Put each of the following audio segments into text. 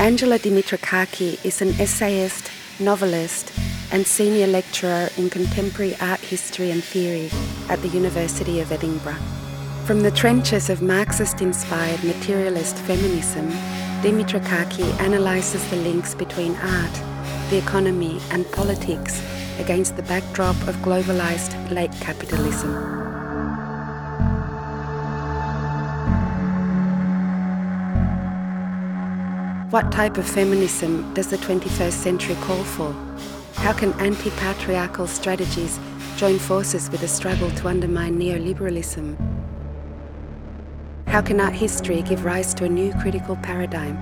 Angela Dimitrakaki is an essayist, novelist, and senior lecturer in contemporary art history and theory at the University of Edinburgh. From the trenches of Marxist inspired materialist feminism, Dimitrakaki analyses the links between art, the economy, and politics against the backdrop of globalized late capitalism. What type of feminism does the 21st century call for? How can anti patriarchal strategies join forces with a struggle to undermine neoliberalism? How can art history give rise to a new critical paradigm?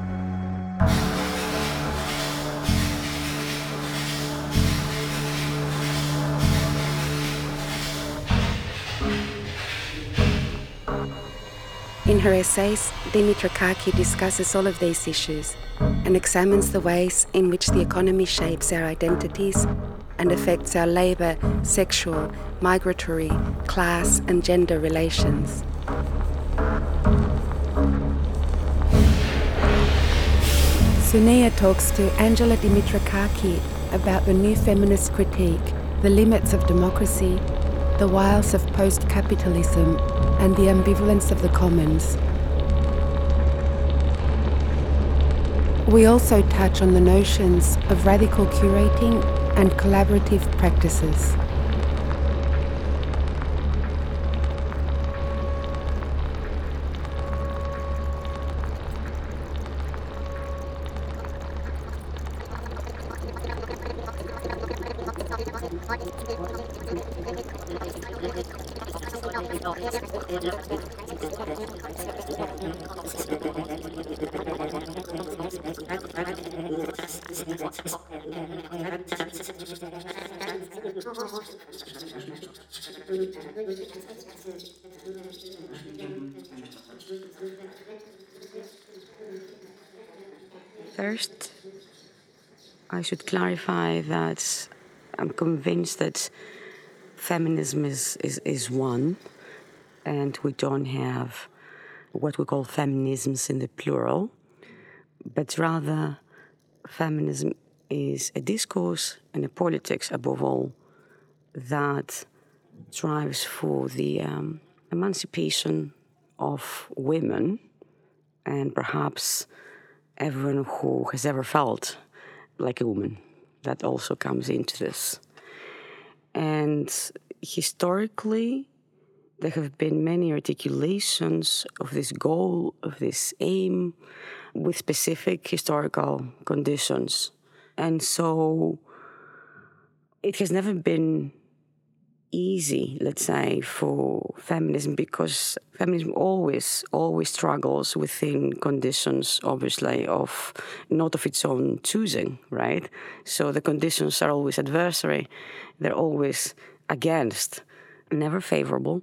In her essays, Dimitrakaki discusses all of these issues and examines the ways in which the economy shapes our identities and affects our labour, sexual, migratory, class, and gender relations. Sonia talks to Angela Dimitrakaki about the new feminist critique, the limits of democracy, the wiles of post capitalism, and the ambivalence of the commons. We also touch on the notions of radical curating and collaborative practices. First, I should clarify that I'm convinced that feminism is, is, is one, and we don't have what we call feminisms in the plural, but rather feminism is a discourse and a politics above all that strives for the um, emancipation of women and perhaps everyone who has ever felt like a woman. That also comes into this. And historically, there have been many articulations of this goal, of this aim, with specific historical conditions. And so it has never been easy, let's say, for feminism because feminism always, always struggles within conditions, obviously, of not of its own choosing, right? So the conditions are always adversary, they're always against, never favorable.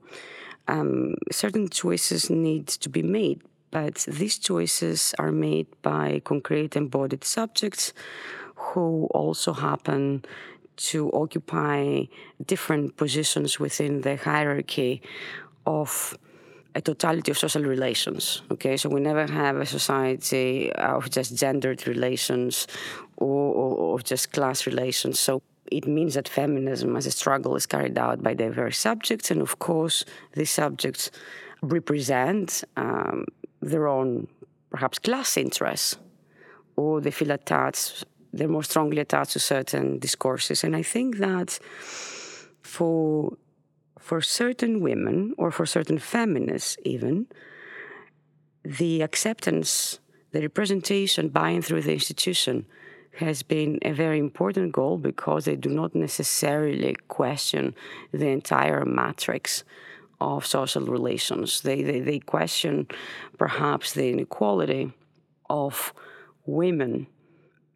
Um, certain choices need to be made, but these choices are made by concrete embodied subjects who also happen to occupy different positions within the hierarchy of a totality of social relations. Okay, so we never have a society of just gendered relations or, or, of just class relations. So it means that feminism as a struggle is carried out by diverse subjects, and of course, these subjects represent um, their own, perhaps, class interests, or they feel attached they're more strongly attached to certain discourses. And I think that for for certain women or for certain feminists even, the acceptance, the representation buying through the institution has been a very important goal because they do not necessarily question the entire matrix of social relations. They, they, they question perhaps the inequality of women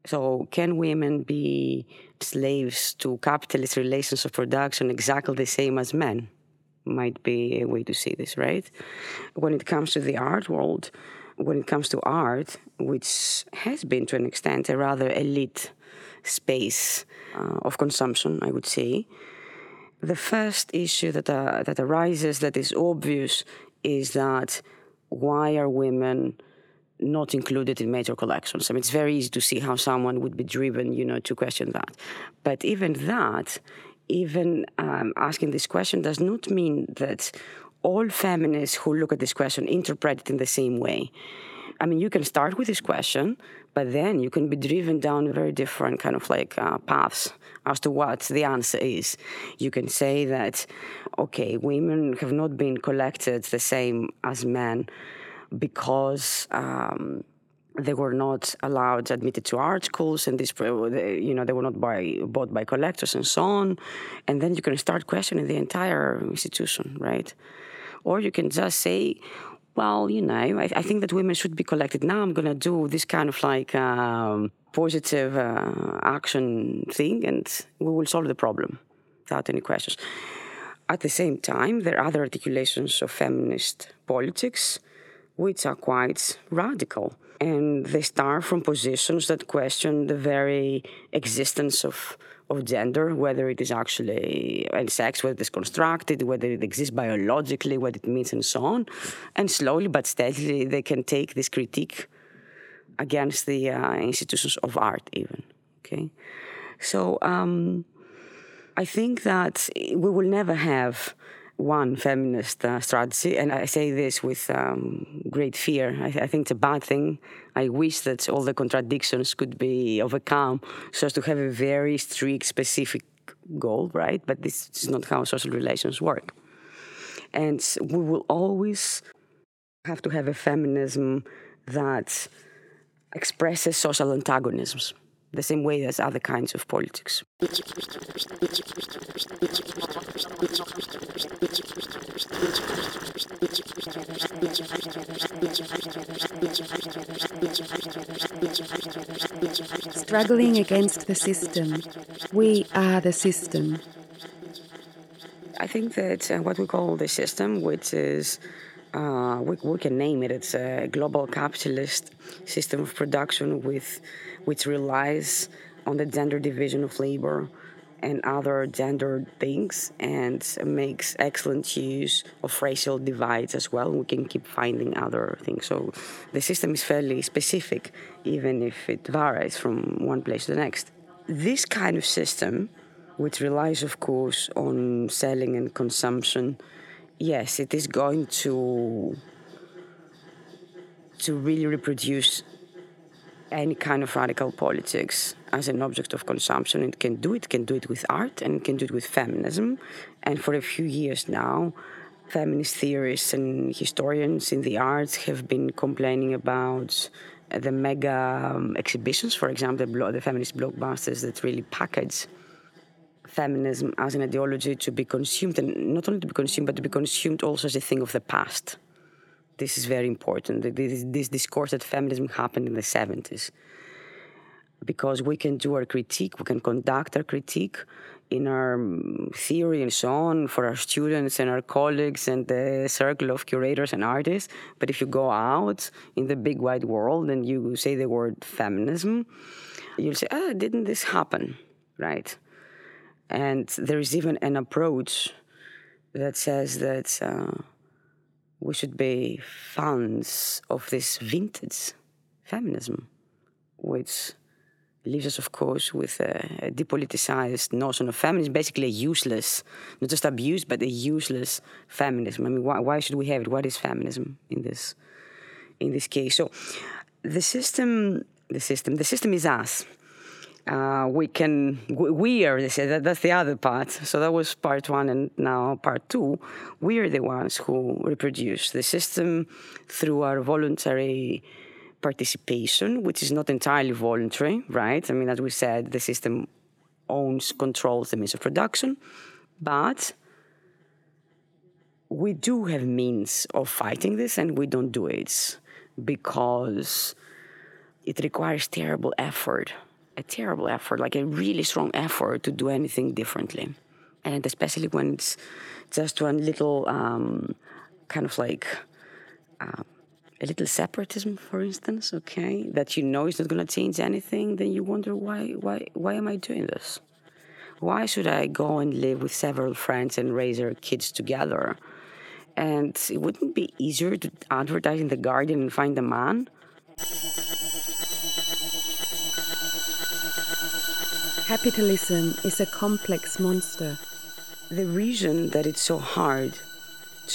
so, can women be slaves to capitalist relations of production exactly the same as men? Might be a way to see this, right? When it comes to the art world, when it comes to art, which has been to an extent a rather elite space uh, of consumption, I would say, the first issue that, uh, that arises that is obvious is that why are women not included in major collections. I mean, it's very easy to see how someone would be driven, you know, to question that. But even that, even um, asking this question does not mean that all feminists who look at this question interpret it in the same way. I mean, you can start with this question, but then you can be driven down very different kind of like uh, paths as to what the answer is. You can say that, okay, women have not been collected the same as men because. Um, they were not allowed admitted to art schools and this you know they were not by, bought by collectors and so on and then you can start questioning the entire institution right or you can just say well, you know, I, I, think that women should be collected. Now I'm going to do this kind of like um, positive uh, action thing and we will solve the problem without any questions. At the same time, there are other articulations of feminist politics which are quite radical. And they start from positions that question the very existence of of gender, whether it is actually and sex, whether it is constructed, whether it exists biologically, what it means, and so on. And slowly but steadily, they can take this critique against the uh, institutions of art, even. Okay, so um, I think that we will never have one feminist uh, strategy, and I say this with um, great fear. I, I, think it's a bad thing. I wish that all the contradictions could be overcome so as to have a very strict, specific goal, right? But this is not how social relations work. And we will always have to have a feminism that expresses social antagonisms the same way as other kinds of politics. Struggling against the system. We are the system. I think that uh, what we call the system, which is uh, we, we, can name it. It's a global capitalist system of production with, which relies on the gender division of labor and other gender things and makes excellent use of racial divides as well. We can keep finding other things. So the system is fairly specific, even if it varies from one place to the next. This kind of system, which relies, of course, on selling and consumption yes, it is going to to really reproduce any kind of radical politics as an object of consumption. It can do it, can do it with art, and it can do it with feminism. And for a few years now, feminist theorists and historians in the arts have been complaining about the mega um, exhibitions, for example, the, the feminist blockbusters that really package feminism as an ideology to be consumed, and not only to be consumed, but to be consumed also as a thing of the past. This is very important. This, this discourse that feminism happened in the 70s. Because we can do our critique, we can conduct our critique in our um, theory and so on for our students and our colleagues and the circle of curators and artists. But if you go out in the big wide world and you say the word feminism, you'll say, ah, didn't this happen? Right? And there is even an approach that says that uh, we should be fans of this vintage feminism, which leaves us, of course, with a, depoliticized notion of feminism, basically a useless, not just abused, but a useless feminism. I mean, why, why should we have it? What is feminism in this, in this case? So, the system, the system, the system is us uh, we can we are that, that's the other part. So that was part one and now part two. We are the ones who reproduce the system through our voluntary participation which is not entirely voluntary right? I mean as we said the system owns controls the means of production but we do have means of fighting this and we don't do it because it requires terrible effort a terrible effort, like a really strong effort to do anything differently. And especially when it's just one little um, kind of like uh, a little separatism, for instance, okay, that you know is not going to change anything, then you wonder why, why, why am I doing this? Why should I go and live with several friends and raise our kids together? And it wouldn't be easier to advertise in the Guardian and find a man Capitalism is a complex monster. The reason that it's so hard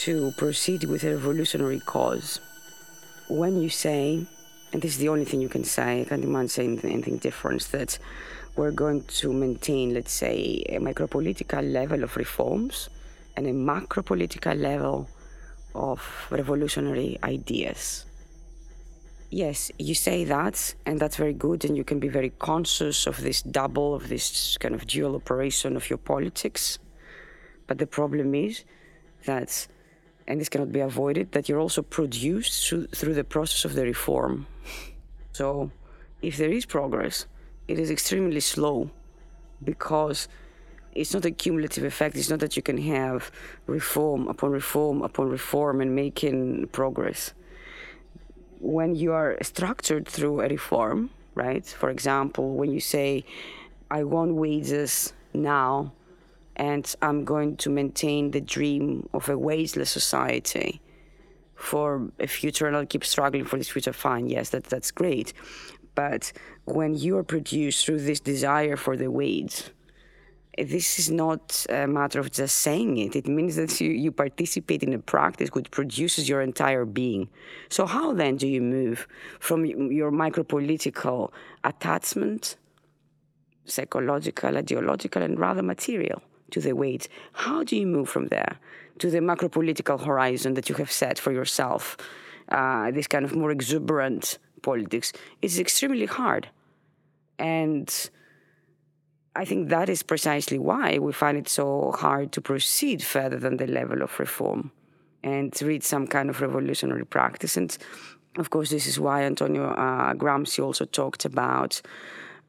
to proceed with a revolutionary cause, when you say, and this is the only thing you can say, I can't imagine saying anything different, that we're going to maintain, let's say, a micropolitical level of reforms and a macropolitical level of revolutionary ideas yes, you say that, and that's very good, and you can be very conscious of this double, of this kind of dual operation of your politics. But the problem is that, and this cannot be avoided, that you're also produced through, the process of the reform. So, if there is progress, it is extremely slow because it's not a cumulative effect. It's not that you can have reform upon reform upon reform and making progress when you are structured through a reform, right? For example, when you say, I want wages now and I'm going to maintain the dream of a wageless society for a future and I'll keep struggling for this future, fine, yes, that, that's great. But when you are produced through this desire for the wage, this is not a matter of just saying it. It means that you, you participate in a practice which produces your entire being. So, how then do you move from your micropolitical attachment, psychological, ideological, and rather material, to the weight? How do you move from there to the macropolitical horizon that you have set for yourself? Uh, this kind of more exuberant politics. It's extremely hard. And I think that is precisely why we find it so hard to proceed further than the level of reform and reach some kind of revolutionary practice. And of course, this is why Antonio uh, Gramsci also talked about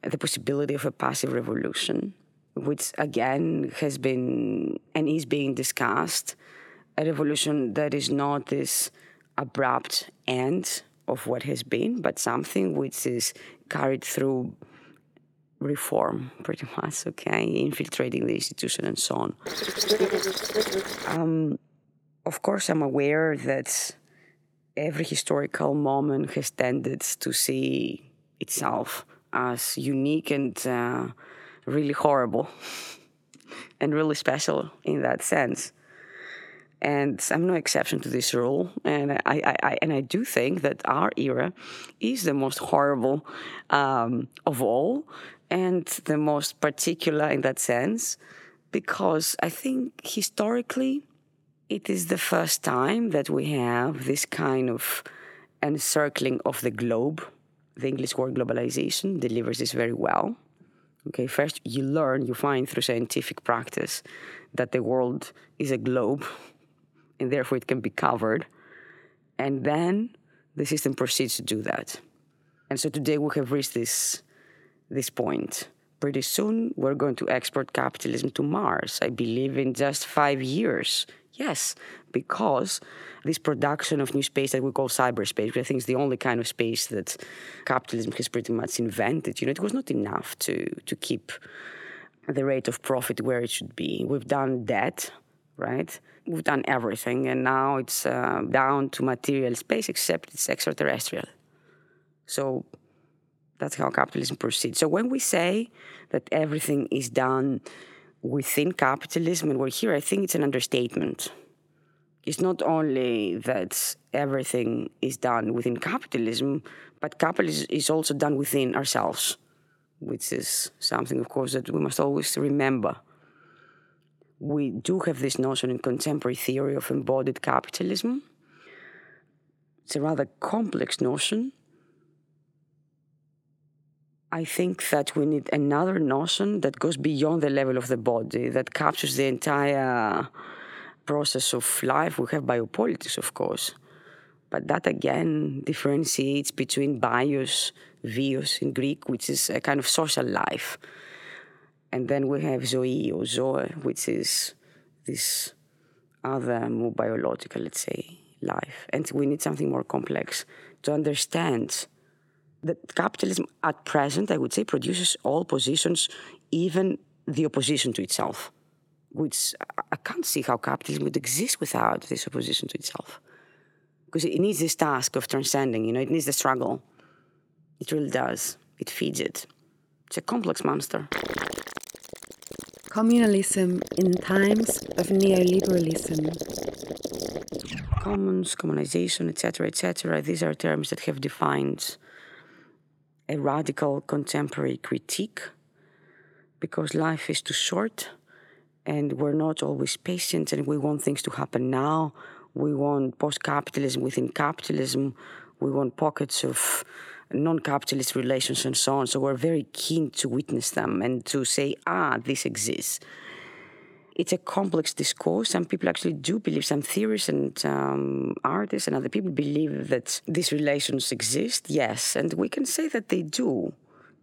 the possibility of a passive revolution, which again has been and is being discussed. A revolution that is not this abrupt end of what has been, but something which is carried through reform, pretty much, okay, infiltrating the institution and so on. Um, of course, I'm aware that every historical moment has tended to see itself as unique and uh, really horrible and really special in that sense. And I'm no exception to this rule. And I, I, I and I do think that our era is the most horrible um, of all and the most particular in that sense, because I think historically it is the first time that we have this kind of encircling of the globe. The English word globalization delivers this very well. Okay, first you learn, you find through scientific practice that the world is a globe and therefore it can be covered. And then the system proceeds to do that. And so today we have reached this this point. Pretty soon, we're going to export capitalism to Mars, I believe, in just five years. Yes, because this production of new space that we call cyberspace, which I think is the only kind of space that capitalism has pretty much invented, you know, it was not enough to, to keep the rate of profit where it should be. We've done debt, right? We've done everything, and now it's uh, down to material space, except it's extraterrestrial. So that's how capitalism proceeds. So when we say that everything is done within capitalism, and we're here, I think it's an understatement. It's not only that everything is done within capitalism, but capitalism is also done within ourselves, which is something, of course, that we must always remember. We do have this notion in contemporary theory of embodied capitalism. It's a rather complex notion I think that we need another notion that goes beyond the level of the body, that captures the entire process of life. We have biopolitics, of course, but that again differentiates between bios, vios in Greek, which is a kind of social life, and then we have zoe or zoe, which is this other more biological, let's say, life. And we need something more complex to understand that capitalism at present, I would say, produces all positions, even the opposition to itself. Which I can't see how capitalism would exist without this opposition to itself. Because it needs this task of transcending, you know, it needs the struggle It really does. It feeds it. It's a complex monster. Communalism in times of neoliberalism. Commons, communization, etc., etc. These are terms that have defined a radical contemporary critique because life is too short and we're not always patient and we want things to happen now. We want post capitalism within capitalism. We want pockets of non capitalist relations and so on. So we're very keen to witness them and to say, ah, this exists. It's a complex discourse. Some people actually do believe, some theorists and um, artists and other people believe that these relations exist, yes. And we can say that they do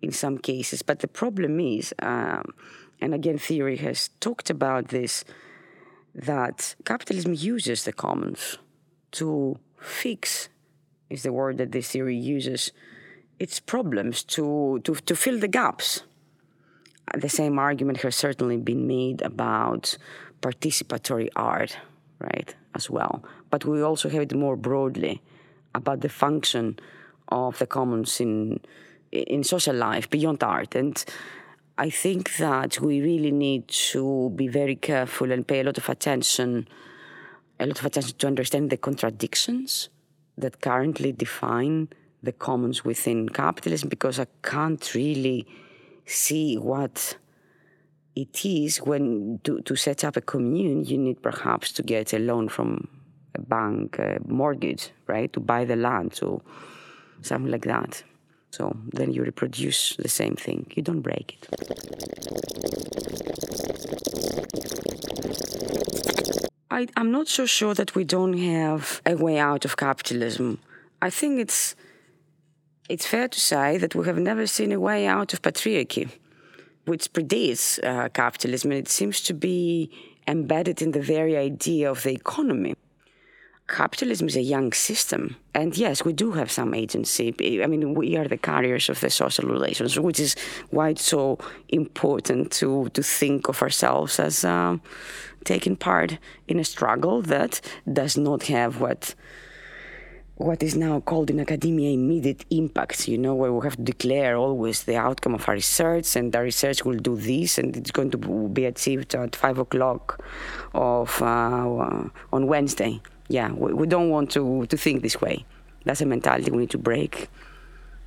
in some cases. But the problem is, um, and again, theory has talked about this, that capitalism uses the commons to fix, is the word that this theory uses, its problems, to, to, to fill the gaps. The same argument has certainly been made about participatory art, right, as well. But we also have it more broadly about the function of the commons in in social life beyond art. And I think that we really need to be very careful and pay a lot of attention, a lot of attention to understand the contradictions that currently define the commons within capitalism because I can't really see what it is when to, to set up a commune you need perhaps to get a loan from a bank a mortgage right to buy the land so something like that. So then you reproduce the same thing. You don't break it. I, i'm not so sure that we don't have a way out of capitalism. I think it's it's fair to say that we have never seen a way out of patriarchy, which predates uh, capitalism, and it seems to be embedded in the very idea of the economy. Capitalism is a young system, and yes, we do have some agency. I mean, we are the carriers of the social relations, which is why it's so important to to think of ourselves as uh, taking part in a struggle that does not have what what is now called in academia immediate impacts, you know, where we have to declare always the outcome of our research and our research will do this and it's going to be achieved at five o'clock of uh, on Wednesday. Yeah, we, we don't want to, to think this way. That's a mentality we need to break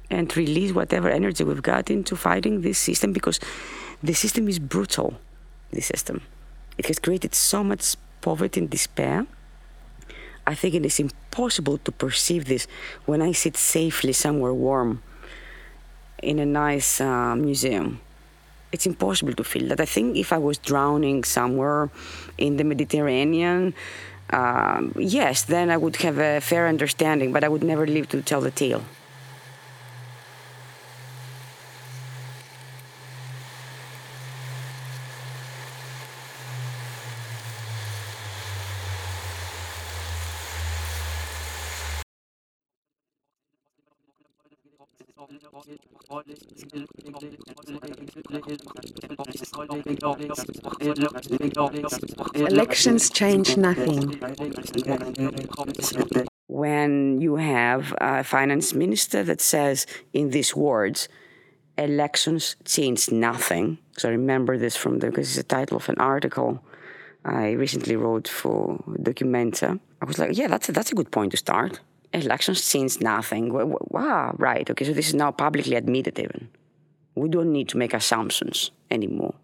and release whatever energy we've got into fighting this system because the system is brutal, the system. It has created so much poverty and despair I think it is impossible to perceive this when I sit safely somewhere warm in a nice uh, museum. It's impossible to feel that. I think if I was drowning somewhere in the Mediterranean, um, yes, then I would have a fair understanding, but I would never live to tell the tale. Elections change nothing. When you have a finance minister that says in these words, elections change nothing. So I remember this from the, because it's the title of an article I recently wrote for Documenta. I was like, yeah, that's a, that's a good point to start elections change nothing. Wow, right. Okay, so this is now publicly admitted even. We don't need to make assumptions anymore.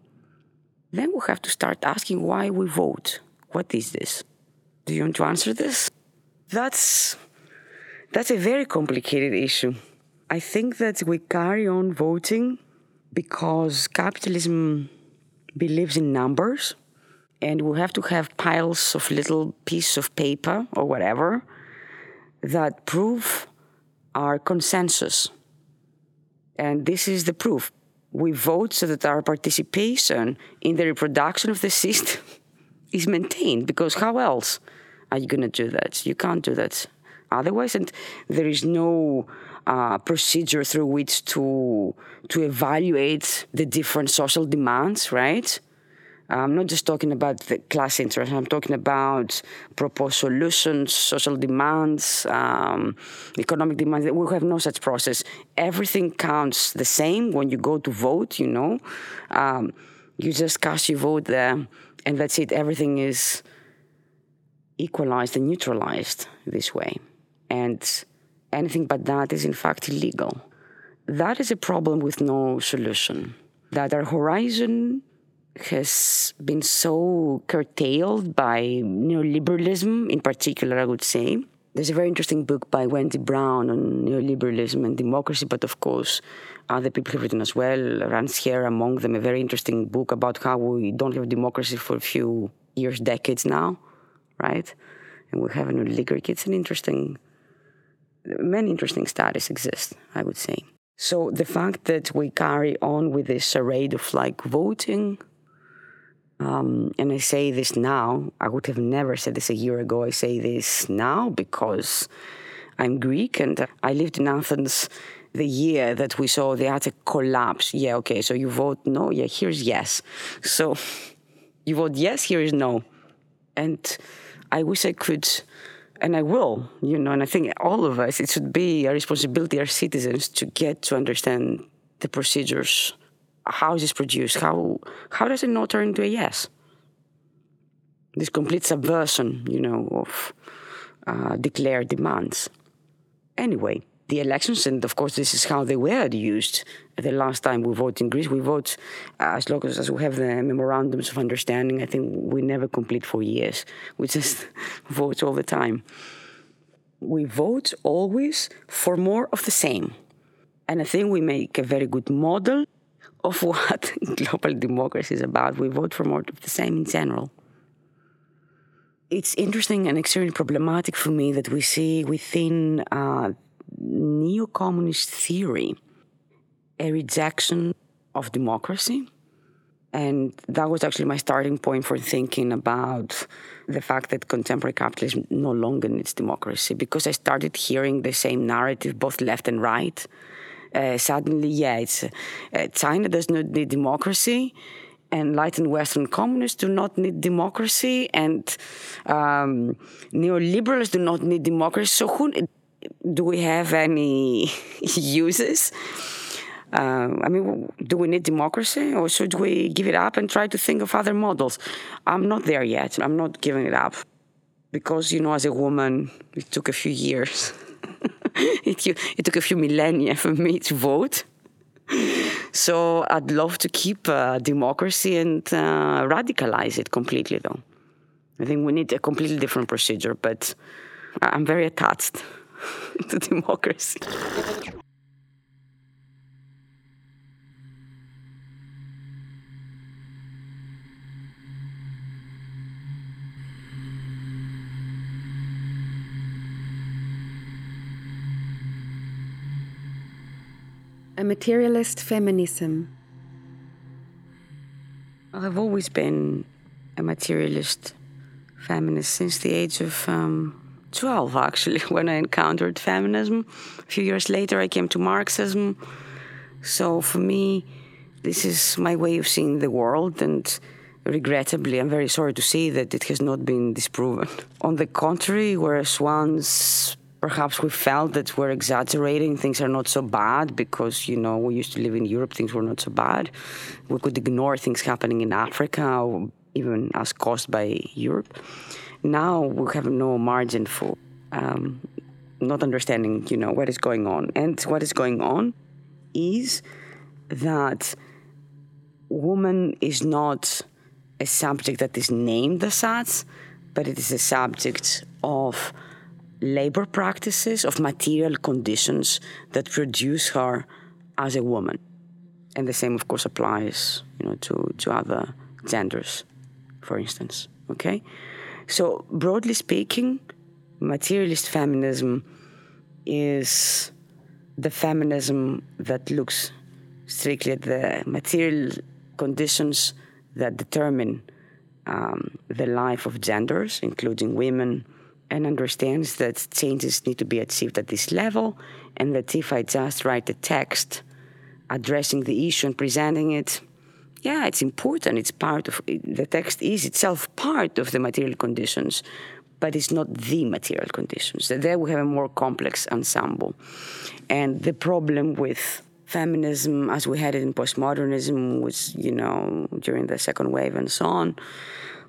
Then we have to start asking why we vote. What is this? Do you want to answer this? That's that's a very complicated issue. I think that we carry on voting because capitalism believes in numbers and we have to have piles of little pieces of paper or whatever that prove our consensus. And this is the proof. We vote so that our participation in the reproduction of the system is maintained, because how else are you going to do that? You can't do that otherwise, and there is no uh, procedure through which to to evaluate the different social demands, right? I'm not just talking about the class interest. I'm talking about proposed solutions, social demands, um, economic demands. We have no such process. Everything counts the same when you go to vote. You know, um, you just cast your vote there, and that's it. Everything is equalized and neutralized this way, and anything but that is in fact illegal. That is a problem with no solution. That our horizon has been so curtailed by neoliberalism, in particular, I would say. There's a very interesting book by Wendy Brown on neoliberalism and democracy, but of course, other people have written as well. Rancière among them, a very interesting book about how we don't have democracy for a few years, decades now, right? And we have an oligarchy. It's an interesting, many interesting studies exist, I would say. So the fact that we carry on with this charade of like voting, um, and I say this now, I would have never said this a year ago. I say this now because I'm Greek and I lived in Athens the year that we saw the Attic collapse. Yeah, okay, so you vote no, yeah, here's yes. So you vote yes, here is no. And I wish I could, and I will, you know, and I think all of us, it should be a responsibility, our citizens, to get to understand the procedures how is this produced? How how does it not turn into a yes? This complete subversion, you know, of uh, declared demands. Anyway, the elections, and of course, this is how they were used. The last time we vote in Greece, we vote uh, as long as we have the memorandums of understanding. I think we never complete for years. We just vote all the time. We vote always for more of the same. And I think we make a very good model of what global democracy is about. We vote for more of the same in general. It's interesting and extremely problematic for me that we see within uh, neo communist theory a rejection of democracy. And that was actually my starting point for thinking about the fact that contemporary capitalism no longer needs democracy because I started hearing the same narrative, both left and right, uh, suddenly, it's, uh, China does not need democracy, and enlightened Western communists do not need democracy, and um, neoliberals do not need democracy. So, who do we have any uses? Uh, I mean, do we need democracy or should we give it up and try to think of other models? I'm not there yet. I'm not giving it up because, you know, as a woman, it took a few years. it, it took a few millennia for me to vote. So I'd love to keep uh, democracy and uh, radicalize it completely, though. I think we need a completely different procedure, but I'm very attached to democracy. A materialist feminism? I've always been a materialist feminist since the age of um, 12, actually, when I encountered feminism. A few years later, I came to Marxism. So for me, this is my way of seeing the world, and regrettably, I'm very sorry to say that it has not been disproven. On the contrary, whereas once perhaps we felt that we're exaggerating. Things are not so bad because, you know, we used to live in Europe, things were not so bad. We could ignore things happening in Africa, even as caused by Europe. Now we have no margin for um, not understanding, you know, what is going on. And what is going on is that woman is not a subject that is named as such, but it is a subject of labor practices, of material conditions that produce her as a woman. And the same, of course, applies, you know, to, to other genders, for instance. Okay? So, broadly speaking, materialist feminism is the feminism that looks strictly at the material conditions that determine um, the life of genders, including women, and understands that changes need to be achieved at this level, and that if I just write a text addressing the issue and presenting it, yeah, it's important. It's part of the text is itself part of the material conditions, but it's not the material conditions. So There we have a more complex ensemble. And the problem with feminism, as we had it in postmodernism, was, you know, during the second wave and so on,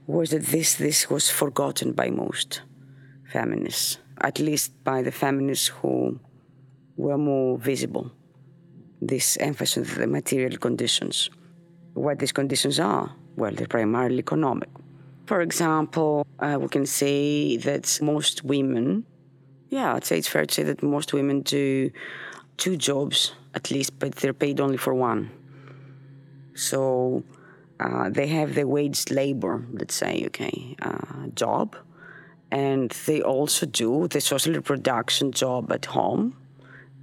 was that this, this was forgotten by most feminists, at least by the feminists who were more visible. This emphasis on the material conditions. What these conditions are? Well, they're primarily economic. For example, uh, we can say that most women, yeah, I'd say it's fair to say that most women do two jobs at least, but they're paid only for one. So uh, they have the waged labor, let's say, okay, uh, job, and they also do the social reproduction job at home,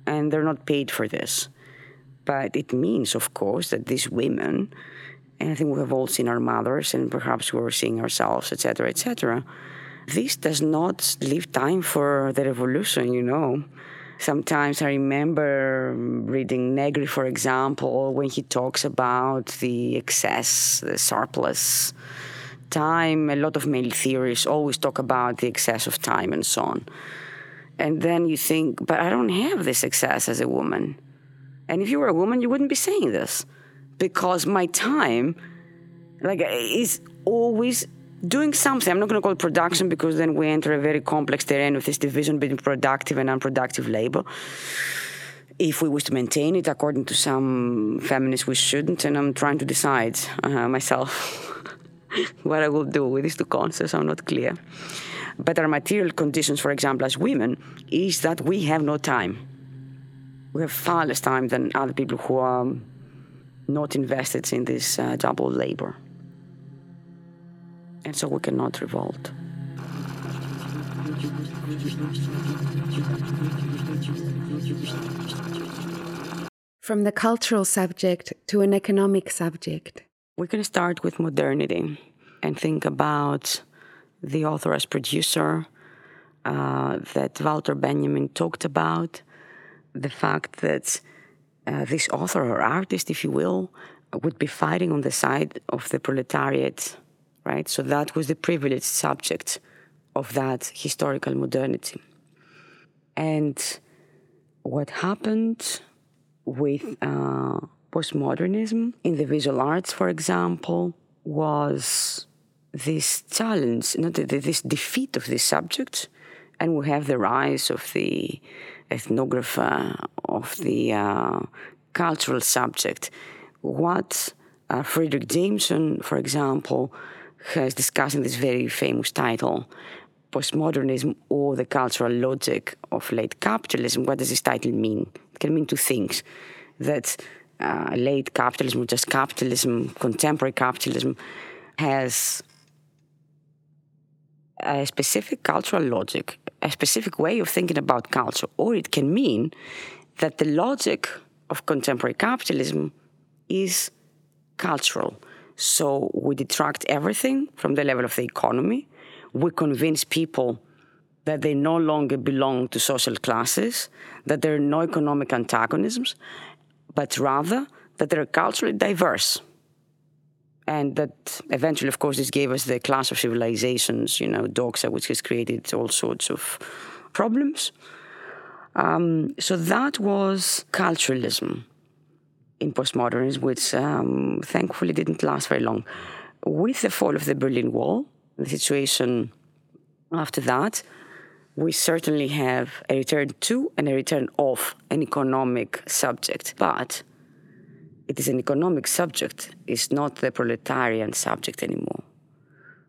and they're not paid for this. But it means, of course, that these women and I think we have all seen our mothers, and perhaps we're seeing ourselves, etc., etc. This does not leave time for the revolution, you know. Sometimes I remember reading Negri, for example, when he talks about the excess, the surplus time. A lot of male theorists always talk about the excess of time and so on. And then you think, but I don't have this excess as a woman. And if you were a woman, you wouldn't be saying this because my time like is always doing something. I'm not going to call it production because then we enter a very complex terrain of this division between productive and unproductive labor. If we wish to maintain it, according to some feminists, we shouldn't, and I'm trying to decide uh, myself what I will do with these two concepts. I'm not clear. But our material conditions, for example, as women, is that we have no time. We have far less time than other people who are not invested in this uh, double labor. And so we cannot revolt. From the cultural subject to an economic subject. We can start with modernity and think about the author as producer uh, that Walter Benjamin talked about, the fact that uh, this author or artist, if you will, would be fighting on the side of the proletariat, right? So that was the privileged subject of that historical modernity. And what happened with uh, postmodernism in the visual arts, for example, was this challenge, not this defeat of this subject, and we have the rise of the ethnographer, of the uh, cultural subject. What uh, Fredric Jameson, for example, has discussed in this very famous title, Postmodernism or the Cultural Logic of Late Capitalism. What does this title mean? It can mean two things. That uh, late capitalism, just capitalism, contemporary capitalism, has a specific cultural logic, a specific way of thinking about culture, or it can mean that the logic of contemporary capitalism is cultural. So we detract everything from the level of the economy. We convince people that they no longer belong to social classes, that there are no economic antagonisms, but rather that they're culturally diverse and that eventually, of course, this gave us the clash of civilizations, you know, doxa, which has created all sorts of problems. Um, so that was culturalism in postmodernism, which um, thankfully didn't last very long. With the fall of the Berlin Wall, the situation after that, we certainly have a return to and a return of an economic subject. But it is an economic subject, it's not the proletarian subject anymore.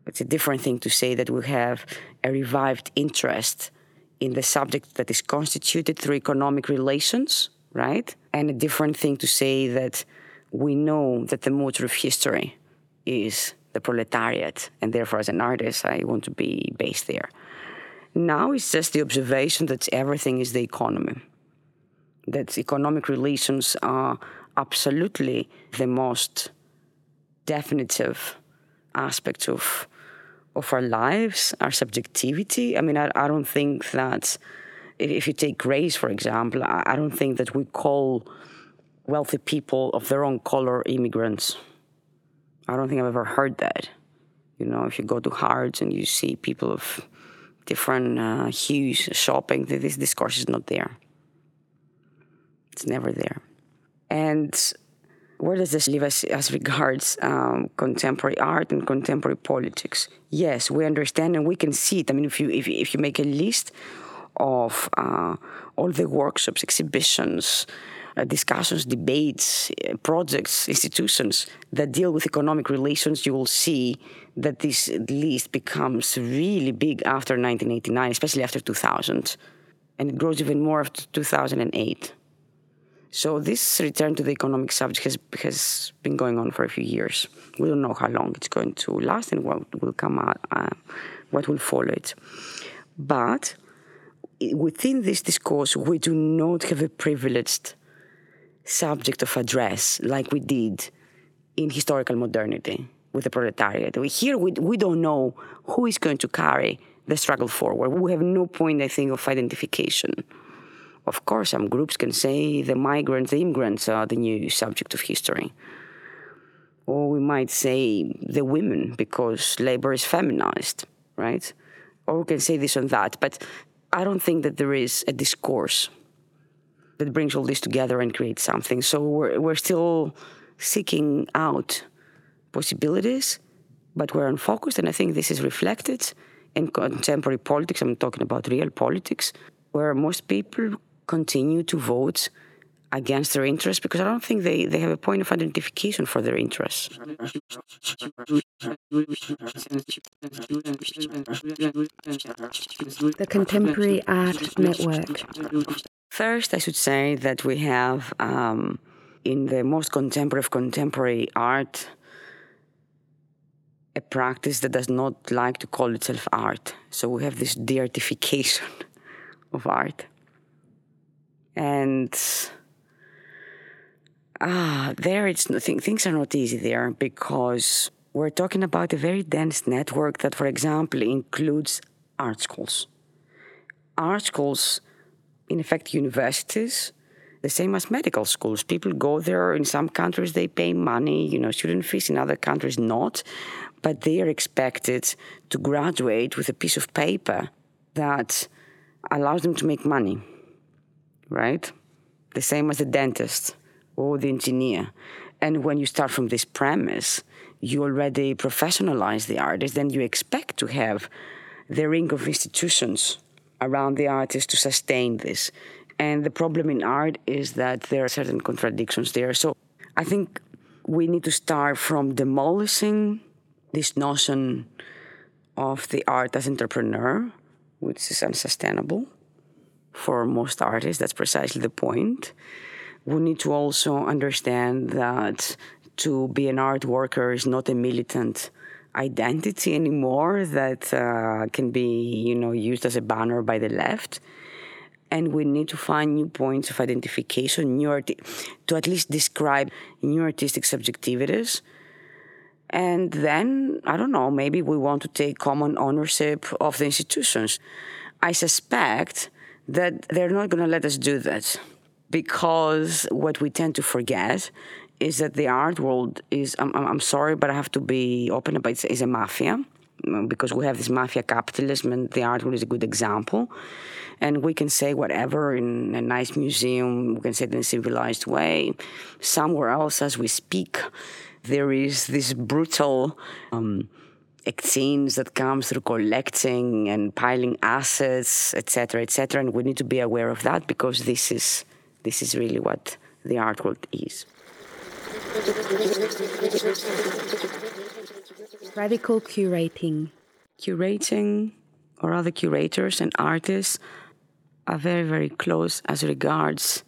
It's a different thing to say that we have a revived interest in the subject that is constituted through economic relations, right? And a different thing to say that we know that the motor of history is the proletariat, and therefore, as an artist, I want to be based there. Now it's just the observation that everything is the economy, that economic relations are absolutely the most definitive aspect of of our lives, our subjectivity. I mean, I, I don't think that if you take race, for example, I, I don't think that we call wealthy people of their own color immigrants. I don't think I've ever heard that. You know, if you go to Harrods and you see people of different uh, hues shopping, this discourse is not there. It's never there. And where does this leave us as regards um, contemporary art and contemporary politics? Yes, we understand and we can see it. I mean, if you if, if you make a list of uh, all the workshops, exhibitions, uh, discussions, debates, uh, projects, institutions that deal with economic relations, you will see that this list becomes really big after 1989, especially after 2000, and it grows even more after 2008. So this return to the economic subject has has been going on for a few years. We don't know how long it's going to last and what will come out, uh, what will follow it. But within this discourse, we do not have a privileged subject of address like we did in historical modernity with the proletariat. Here, we, we don't know who is going to carry the struggle forward. We have no point, I think, of identification. Of course, some groups can say the migrants, the immigrants are the new subject of history. Or we might say the women because labor is feminized, right? Or we can say this and that. But I don't think that there is a discourse that brings all this together and creates something. So we're, we're still seeking out possibilities, but we're unfocused. And I think this is reflected in contemporary politics. I'm talking about real politics, where most people continue to vote against their interests because I don't think they, they have a point of identification for their interests. The Contemporary Art Network. First, I should say that we have um, in the most contemporary of contemporary art a practice that does not like to call itself art. So we have this deartification of art. And ah, there it's things are not easy there because we're talking about a very dense network that, for example, includes art schools. Art schools in effect, universities, the same as medical schools. People go there. In some countries, they pay money, you know, student fees. In other countries, not. But they are expected to graduate with a piece of paper that allows them to make money, right? The same as the dentist or the engineer. And when you start from this premise, you already professionalize the artist, then you expect to have the ring of institutions around the artist to sustain this. And the problem in art is that there are certain contradictions there. So I think we need to start from demolishing this notion of the art as entrepreneur, which is unsustainable for most artists. That's precisely the point. We need to also understand that to be an art worker is not a militant identity anymore that uh, can be, you know, used as a banner by the left. And we need to find new points of identification, new arti- to at least describe new artistic subjectivities. And then, I don't know, maybe we want to take common ownership of the institutions. I suspect that they're not going to let us do that because what we tend to forget is that the art world is, I'm, I'm sorry, but I have to be open about it, is a mafia mm, because we have this mafia capitalism and the art world is a good example. And we can say whatever in a nice museum, we can say it in a civilized way. Somewhere else, as we speak, there is this brutal um, that comes through collecting and piling assets, etc., etc. And we need to be aware of that because this is this is really what the art world is. Radical curating. Curating, or other curators and artists, are very, very close as regards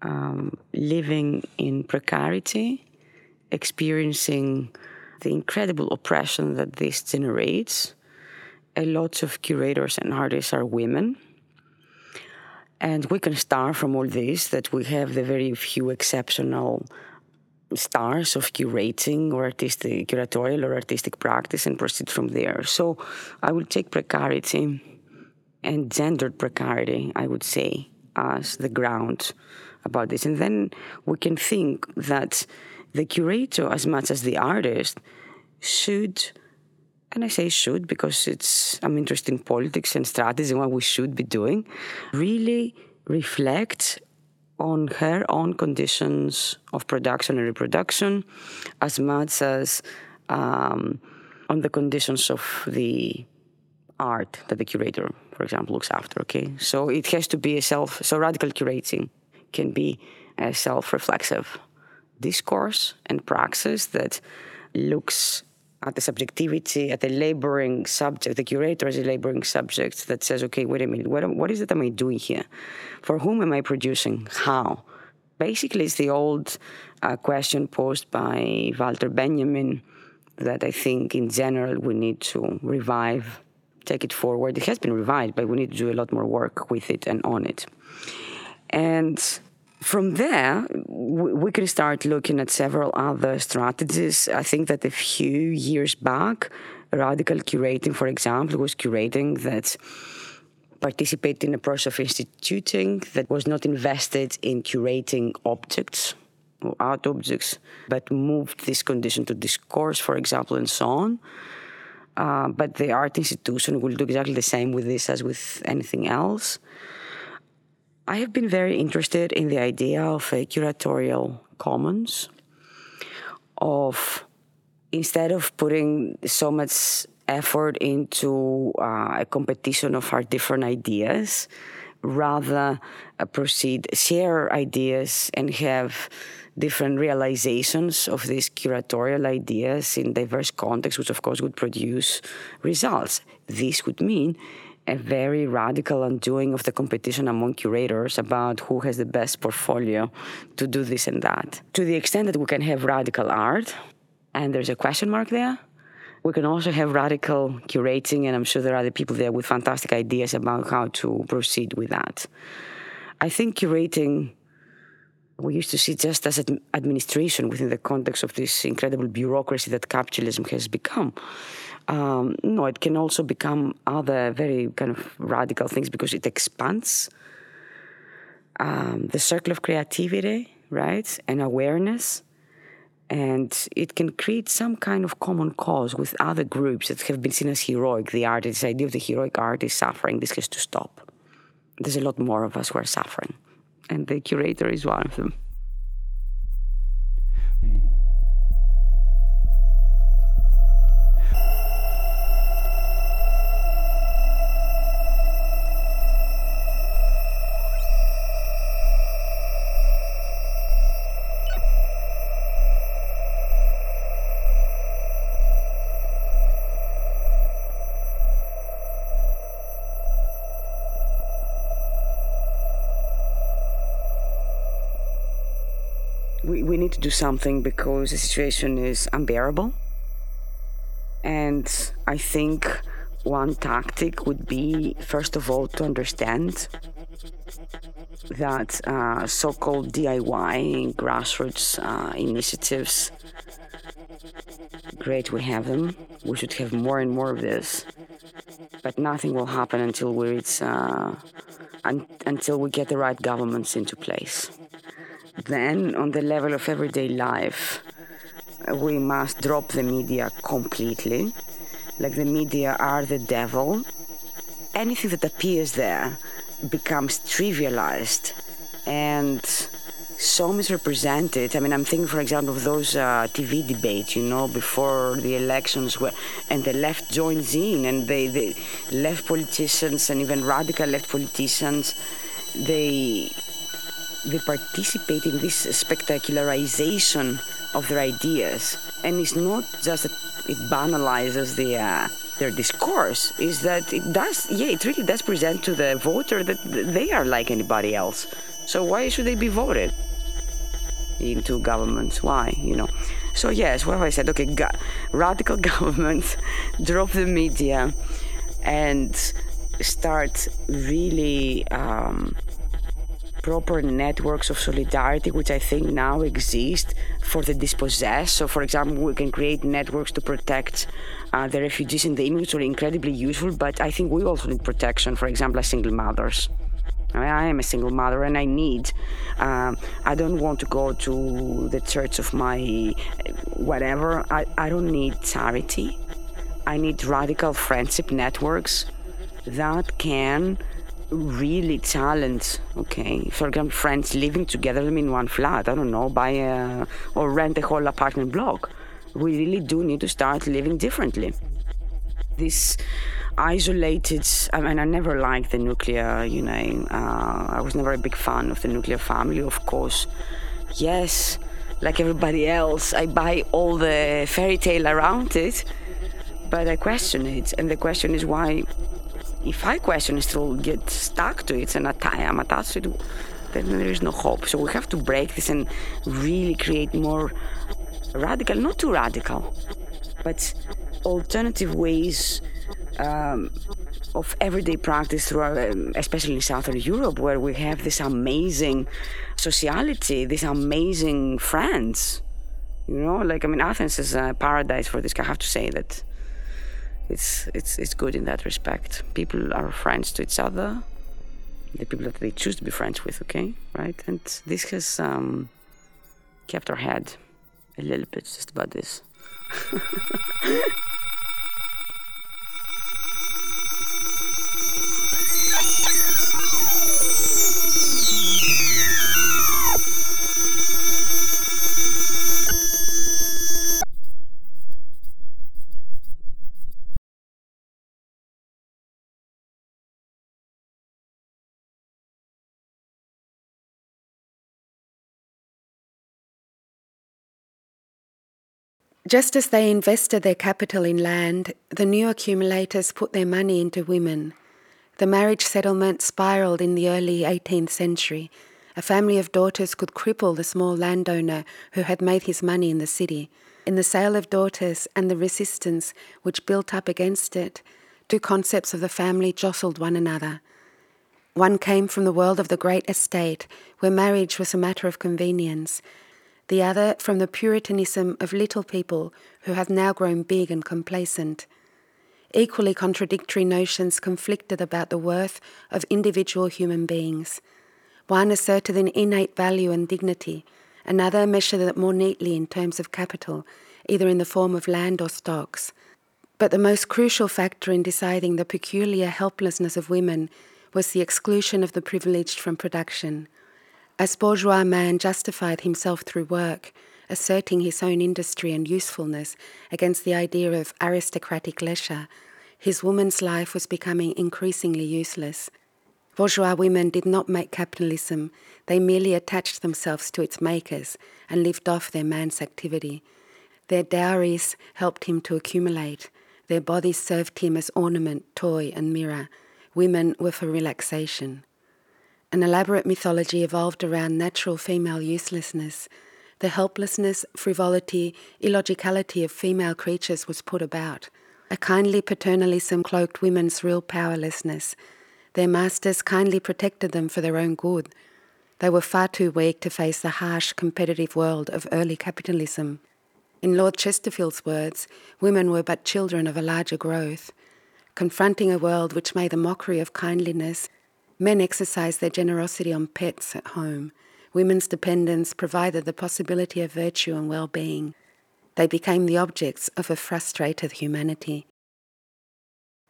um, living in precarity, experiencing the incredible oppression that this generates. A lot of curators and artists are women and we can start from all this that we have the very few exceptional stars of curating or artistic curatorial or artistic practice and proceed from there. So I will take precarity and gendered precarity, I would say, as the ground about this. And then we can think that the curator, as much as the artist, should, and I say should because it's I'm interested in politics and strategy and what we should be doing, really reflect on her own conditions of production and reproduction as much as um, on the conditions of the art that the curator, for example, looks after. Okay, so it has to be a self. So radical curating can be a self-reflexive discourse and praxis that looks at the subjectivity, at the laboring subject, the curator as a laboring subject that says, okay, wait a minute, what, what is it am I doing here? For whom am I producing? How? Basically, it's the old uh, question posed by Walter Benjamin that I think in general we need to revive, take it forward. It has been revived, but we need to do a lot more work with it and on it. And from there, we can start looking at several other strategies. I think that a few years back, radical curating, for example, was curating that participated in a process of instituting that was not invested in curating objects or art objects, but moved this condition to discourse, for example, and so on. Uh, but the art institution will do exactly the same with this as with anything else. I have been very interested in the idea of a curatorial commons, of instead of putting so much effort into uh, a competition of our different ideas, rather uh, proceed, share ideas, and have different realizations of these curatorial ideas in diverse contexts, which of course would produce results. This would mean a very radical undoing of the competition among curators about who has the best portfolio to do this and that. To the extent that we can have radical art, and there's a question mark there, we can also have radical curating, and I'm sure there are other people there with fantastic ideas about how to proceed with that. I think curating we used to see just as administration within the context of this incredible bureaucracy that capitalism has become. Um, no, it can also become other very kind of radical things because it expands um, the circle of creativity, right, and awareness. And it can create some kind of common cause with other groups that have been seen as heroic. The artist, this idea of the heroic art is suffering. This has to stop. There's a lot more of us who are suffering. And the curator is one of them. To do something because the situation is unbearable. And I think one tactic would be, first of all, to understand that uh, so called DIY grassroots uh, initiatives, great, we have them. We should have more and more of this. But nothing will happen until we reach, uh, un- until we get the right governments into place. Then, on the level of everyday life, we must drop the media completely. Like the media are the devil. Anything that appears there becomes trivialized and so misrepresented. I mean, I'm thinking, for example, of those uh, TV debates, you know, before the elections, where, and the left joins in, and they, the left politicians and even radical left politicians, they they participate in this spectacularization of their ideas. And it's not just that it banalizes the, uh, their discourse, is that it does, yeah, it really does present to the voter that they are like anybody else. So why should they be voted into governments? Why, you know? So yes, what have I said? Okay, go- radical governments, drop the media, and start really um, proper networks of solidarity, which I think now exist for the dispossessed. So, for example, we can create networks to protect uh, the refugees in the immigrants, are incredibly useful. But I think we also need protection, for example, as single mothers. I, I am a single mother and I need, um, I don't want to go to the church of my whatever. I, I don't need charity. I need radical friendship networks that can really challenge, okay, for example, friends living together in one flat, I don't know, buy a, or rent a whole apartment block. We really do need to start living differently. This isolated. I mean, I never liked the nuclear. You know, uh, I was never a big fan of the nuclear family. Of course, yes, like everybody else, I buy all the fairy tale around it, but I question it, and the question is why. If I question it, still get stuck to it, and I'm attached to it, then there is no hope. So we have to break this and really create more radical, not too radical, but alternative ways um, of everyday practice throughout, um, especially in Southern Europe, where we have this amazing sociality, these amazing friends. You know, like I mean, Athens is a paradise for this. I have to say that it's it's it's good in that respect. People are friends to each other, the people that they choose to be friends with. Okay, right? And this has um, kept our head a little bit just about this. Just as they invested their capital in land, the new accumulators put their money into women. The marriage settlement spiraled in the early 18th century. A family of daughters could cripple the small landowner who had made his money in the city. In the sale of daughters and the resistance which built up against it, two concepts of the family jostled one another. One came from the world of the great estate, where marriage was a matter of convenience, the other from the puritanism of little people who have now grown big and complacent. Equally contradictory notions conflicted about the worth of individual human beings. One asserted an innate value and dignity, another measured it more neatly in terms of capital, either in the form of land or stocks. But the most crucial factor in deciding the peculiar helplessness of women was the exclusion of the privileged from production. As bourgeois man justified himself through work, asserting his own industry and usefulness against the idea of aristocratic leisure, his woman's life was becoming increasingly useless. Bourgeois women did not make capitalism, they merely attached themselves to its makers and lived off their man's activity. Their dowries helped him to accumulate, their bodies served him as ornament, toy, and mirror. Women were for relaxation. An elaborate mythology evolved around natural female uselessness. The helplessness, frivolity, illogicality of female creatures was put about. A kindly paternalism cloaked women's real powerlessness. Their masters kindly protected them for their own good. They were far too weak to face the harsh, competitive world of early capitalism. In Lord Chesterfield's words, women were but children of a larger growth. Confronting a world which made a mockery of kindliness, Men exercised their generosity on pets at home. Women's dependence provided the possibility of virtue and well being. They became the objects of a frustrated humanity.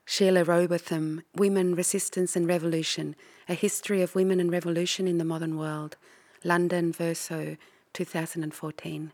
Sheila Rowbotham, Women, Resistance and Revolution A History of Women and Revolution in the Modern World, London, Verso, 2014.